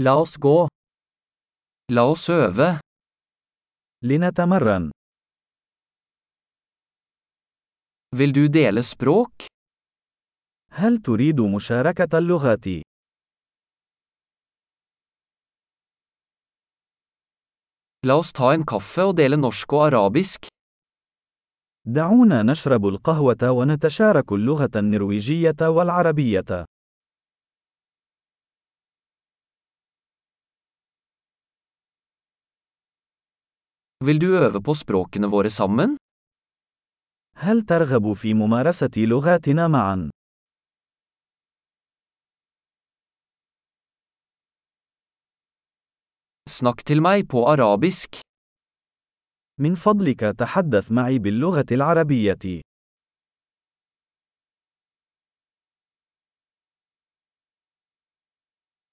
La oss gå. La oss øve. لنتمرن. Vil du dele språk? هل تريد مشاركة اللغات؟ La oss ta en kaffe og dele norsk og arabisk. دعونا نشرب القهوة ونتشارك اللغة النرويجية والعربية. Vil du øve på språkene våre sammen? هل ترغب في ممارسة لغاتنا معا؟ Snakk til meg på arabisk. من فضلك تحدث معي باللغة العربية.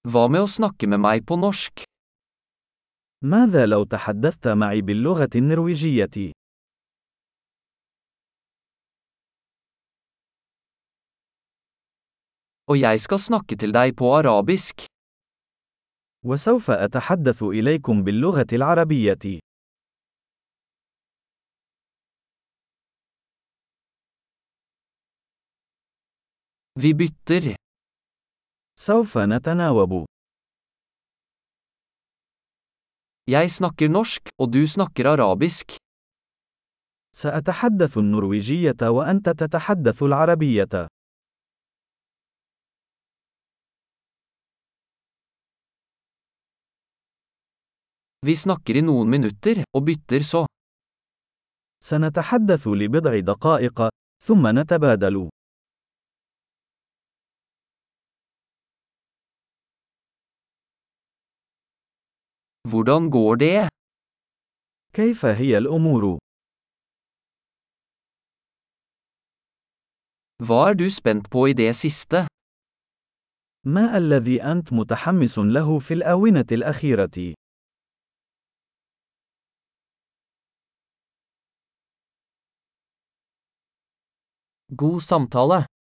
Hva med å snakke med meg på norsk? ماذا لو تحدثت معي باللغة النرويجية؟ Og jeg skal snakke til deg på arabisk. وسوف أتحدث إليكم باللغة العربية. Vi bytter. سوف نتناوب. Jeg snakker norsk, og du snakker arabisk. سأتحدث النرويجية وأنت تتحدث العربية. Vi snakker i noen minutter, og bytter så. سنتحدث لبضع دقائق، ثم نتبادل. Hvordan går det? كيف هي الأمور؟ Hva er du spent på i det siste? ما الذي أنت متحمس له في الآونة الأخيرة؟ God samtale.